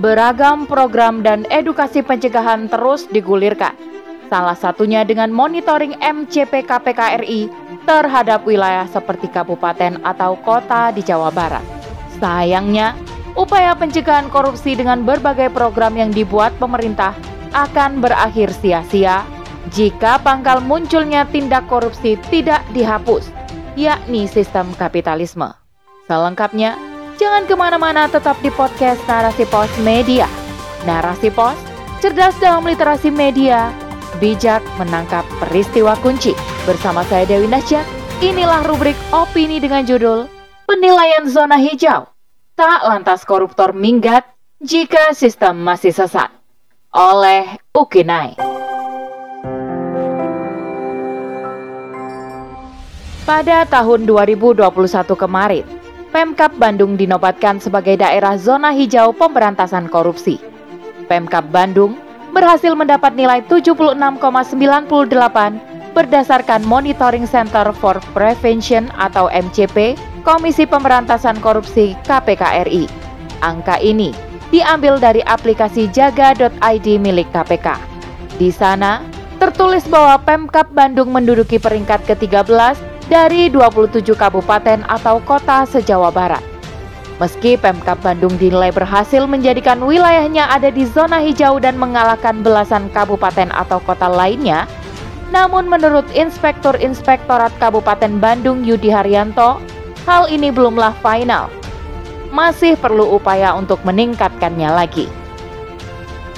beragam program dan edukasi pencegahan terus digulirkan. Salah satunya dengan monitoring MCP KPK RI terhadap wilayah seperti kabupaten atau kota di Jawa Barat. Sayangnya, upaya pencegahan korupsi dengan berbagai program yang dibuat pemerintah akan berakhir sia-sia jika pangkal munculnya tindak korupsi tidak dihapus, yakni sistem kapitalisme. Selengkapnya, jangan ke mana-mana tetap di podcast Narasi Pos Media. Narasi Pos, cerdas dalam literasi media, bijak menangkap peristiwa kunci. Bersama saya Dewi Nasya, inilah rubrik opini dengan judul Penilaian Zona Hijau. Tak lantas koruptor minggat jika sistem masih sesat. Oleh Ukinai. Pada tahun 2021 kemarin, Pemkap Bandung dinobatkan sebagai daerah zona hijau pemberantasan korupsi. Pemkap Bandung berhasil mendapat nilai 76,98 berdasarkan Monitoring Center for Prevention atau MCP Komisi Pemberantasan Korupsi KPK RI. Angka ini diambil dari aplikasi jaga.id milik KPK. Di sana tertulis bahwa Pemkap Bandung menduduki peringkat ke-13 dari 27 kabupaten atau kota se-Jawa Barat. Meski Pemkap Bandung dinilai berhasil menjadikan wilayahnya ada di zona hijau dan mengalahkan belasan kabupaten atau kota lainnya, namun menurut Inspektur Inspektorat Kabupaten Bandung Yudi Haryanto, hal ini belumlah final. Masih perlu upaya untuk meningkatkannya lagi.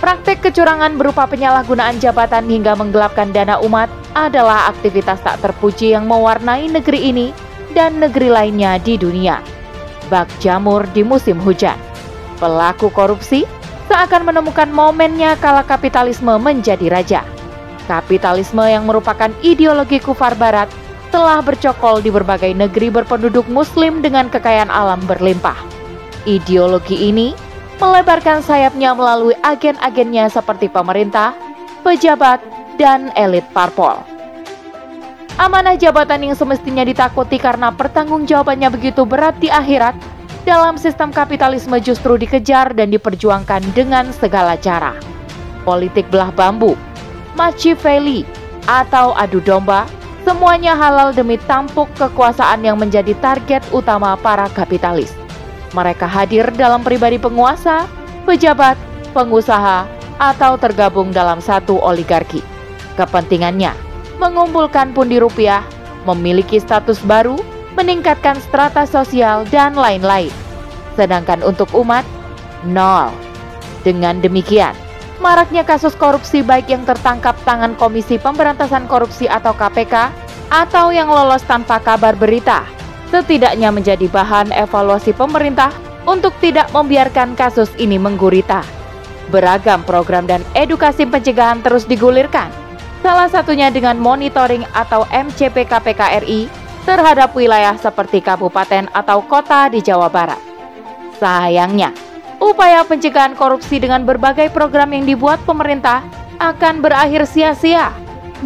Praktek kecurangan berupa penyalahgunaan jabatan hingga menggelapkan dana umat adalah aktivitas tak terpuji yang mewarnai negeri ini dan negeri lainnya di dunia. Bak jamur di musim hujan. Pelaku korupsi seakan menemukan momennya kala kapitalisme menjadi raja. Kapitalisme yang merupakan ideologi kufar barat telah bercokol di berbagai negeri berpenduduk muslim dengan kekayaan alam berlimpah. Ideologi ini melebarkan sayapnya melalui agen-agennya seperti pemerintah, pejabat, dan elit parpol. Amanah jabatan yang semestinya ditakuti karena pertanggungjawabannya begitu berat di akhirat, dalam sistem kapitalisme justru dikejar dan diperjuangkan dengan segala cara. Politik belah bambu, Machiavelli, atau adu domba, semuanya halal demi tampuk kekuasaan yang menjadi target utama para kapitalis. Mereka hadir dalam pribadi penguasa, pejabat, pengusaha, atau tergabung dalam satu oligarki. Kepentingannya mengumpulkan pundi rupiah, memiliki status baru, meningkatkan strata sosial, dan lain-lain. Sedangkan untuk umat, nol. Dengan demikian, maraknya kasus korupsi baik yang tertangkap tangan Komisi Pemberantasan Korupsi atau KPK atau yang lolos tanpa kabar berita, setidaknya menjadi bahan evaluasi pemerintah untuk tidak membiarkan kasus ini menggurita. Beragam program dan edukasi pencegahan terus digulirkan salah satunya dengan monitoring atau MCP KPK RI terhadap wilayah seperti kabupaten atau kota di Jawa Barat. Sayangnya, upaya pencegahan korupsi dengan berbagai program yang dibuat pemerintah akan berakhir sia-sia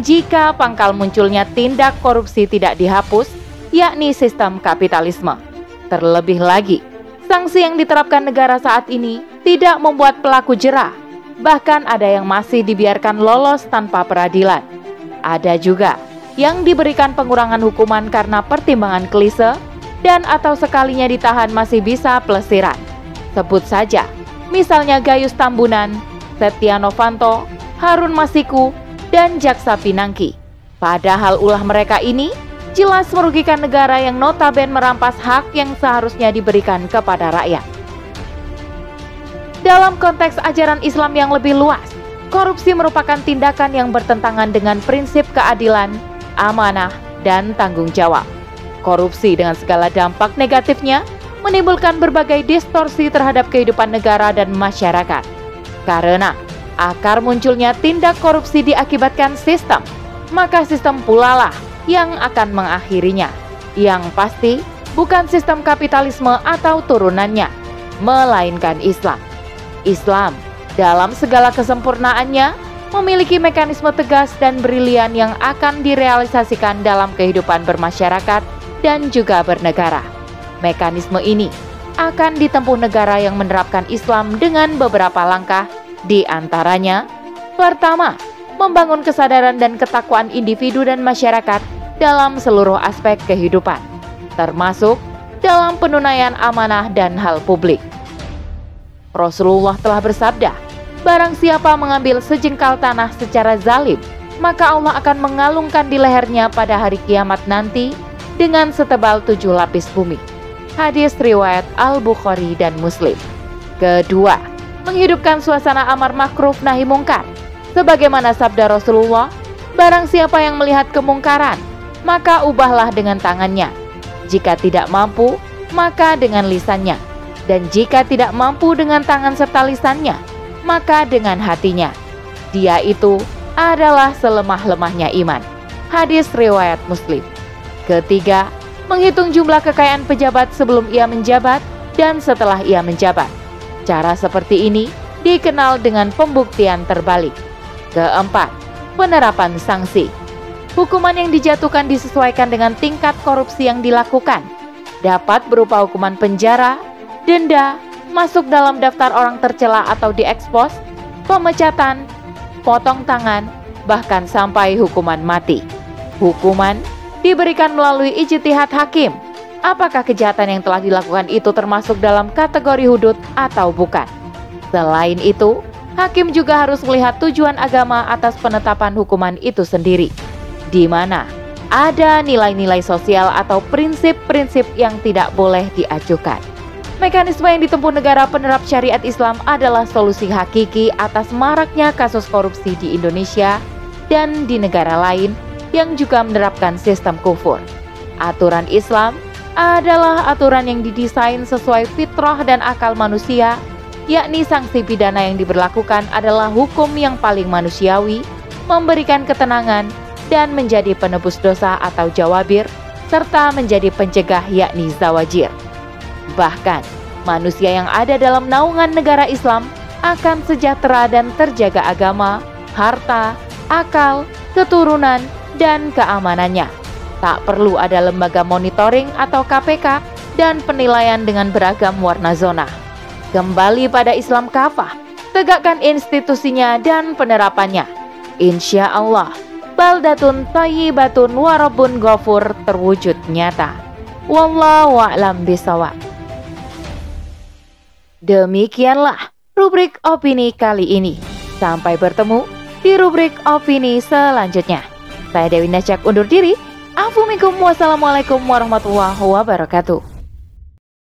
jika pangkal munculnya tindak korupsi tidak dihapus, yakni sistem kapitalisme. Terlebih lagi, sanksi yang diterapkan negara saat ini tidak membuat pelaku jerah bahkan ada yang masih dibiarkan lolos tanpa peradilan. Ada juga yang diberikan pengurangan hukuman karena pertimbangan klise dan atau sekalinya ditahan masih bisa pelesiran. Sebut saja, misalnya Gayus Tambunan, Setia Novanto, Harun Masiku, dan Jaksa Pinangki. Padahal ulah mereka ini jelas merugikan negara yang notaben merampas hak yang seharusnya diberikan kepada rakyat. Dalam konteks ajaran Islam yang lebih luas, korupsi merupakan tindakan yang bertentangan dengan prinsip keadilan, amanah, dan tanggung jawab. Korupsi dengan segala dampak negatifnya menimbulkan berbagai distorsi terhadap kehidupan negara dan masyarakat. Karena akar munculnya tindak korupsi diakibatkan sistem, maka sistem pula lah yang akan mengakhirinya. Yang pasti bukan sistem kapitalisme atau turunannya, melainkan Islam. Islam dalam segala kesempurnaannya memiliki mekanisme tegas dan brilian yang akan direalisasikan dalam kehidupan bermasyarakat dan juga bernegara. Mekanisme ini akan ditempuh negara yang menerapkan Islam dengan beberapa langkah, di antaranya: pertama, membangun kesadaran dan ketakwaan individu dan masyarakat dalam seluruh aspek kehidupan, termasuk dalam penunaian amanah dan hal publik. Rasulullah telah bersabda, Barang siapa mengambil sejengkal tanah secara zalim, maka Allah akan mengalungkan di lehernya pada hari kiamat nanti dengan setebal tujuh lapis bumi. Hadis riwayat Al-Bukhari dan Muslim. Kedua, menghidupkan suasana amar makruf nahi mungkar. Sebagaimana sabda Rasulullah, barang siapa yang melihat kemungkaran, maka ubahlah dengan tangannya. Jika tidak mampu, maka dengan lisannya. Dan jika tidak mampu dengan tangan serta lisannya, maka dengan hatinya. Dia itu adalah selemah-lemahnya iman. Hadis riwayat Muslim. Ketiga, menghitung jumlah kekayaan pejabat sebelum ia menjabat dan setelah ia menjabat. Cara seperti ini dikenal dengan pembuktian terbalik. Keempat, penerapan sanksi. Hukuman yang dijatuhkan disesuaikan dengan tingkat korupsi yang dilakukan. Dapat berupa hukuman penjara, denda, masuk dalam daftar orang tercela atau diekspos, pemecatan, potong tangan, bahkan sampai hukuman mati. Hukuman diberikan melalui ijtihad hakim. Apakah kejahatan yang telah dilakukan itu termasuk dalam kategori hudud atau bukan? Selain itu, hakim juga harus melihat tujuan agama atas penetapan hukuman itu sendiri, di mana ada nilai-nilai sosial atau prinsip-prinsip yang tidak boleh diajukan. Mekanisme yang ditempuh negara penerap syariat Islam adalah solusi hakiki atas maraknya kasus korupsi di Indonesia dan di negara lain yang juga menerapkan sistem kufur. Aturan Islam adalah aturan yang didesain sesuai fitrah dan akal manusia, yakni sanksi pidana yang diberlakukan adalah hukum yang paling manusiawi, memberikan ketenangan, dan menjadi penebus dosa atau jawabir, serta menjadi pencegah yakni zawajir. Bahkan, manusia yang ada dalam naungan negara Islam akan sejahtera dan terjaga agama, harta, akal, keturunan, dan keamanannya. Tak perlu ada lembaga monitoring atau KPK dan penilaian dengan beragam warna zona. Kembali pada Islam kafah, tegakkan institusinya dan penerapannya. Insya Allah, baldatun tayyibatun warabun gofur terwujud nyata. Wallahu a'lam bisawab. Demikianlah rubrik opini kali ini. Sampai bertemu di rubrik opini selanjutnya. Saya Dewi Nasyak undur diri. Assalamualaikum warahmatullahi wabarakatuh.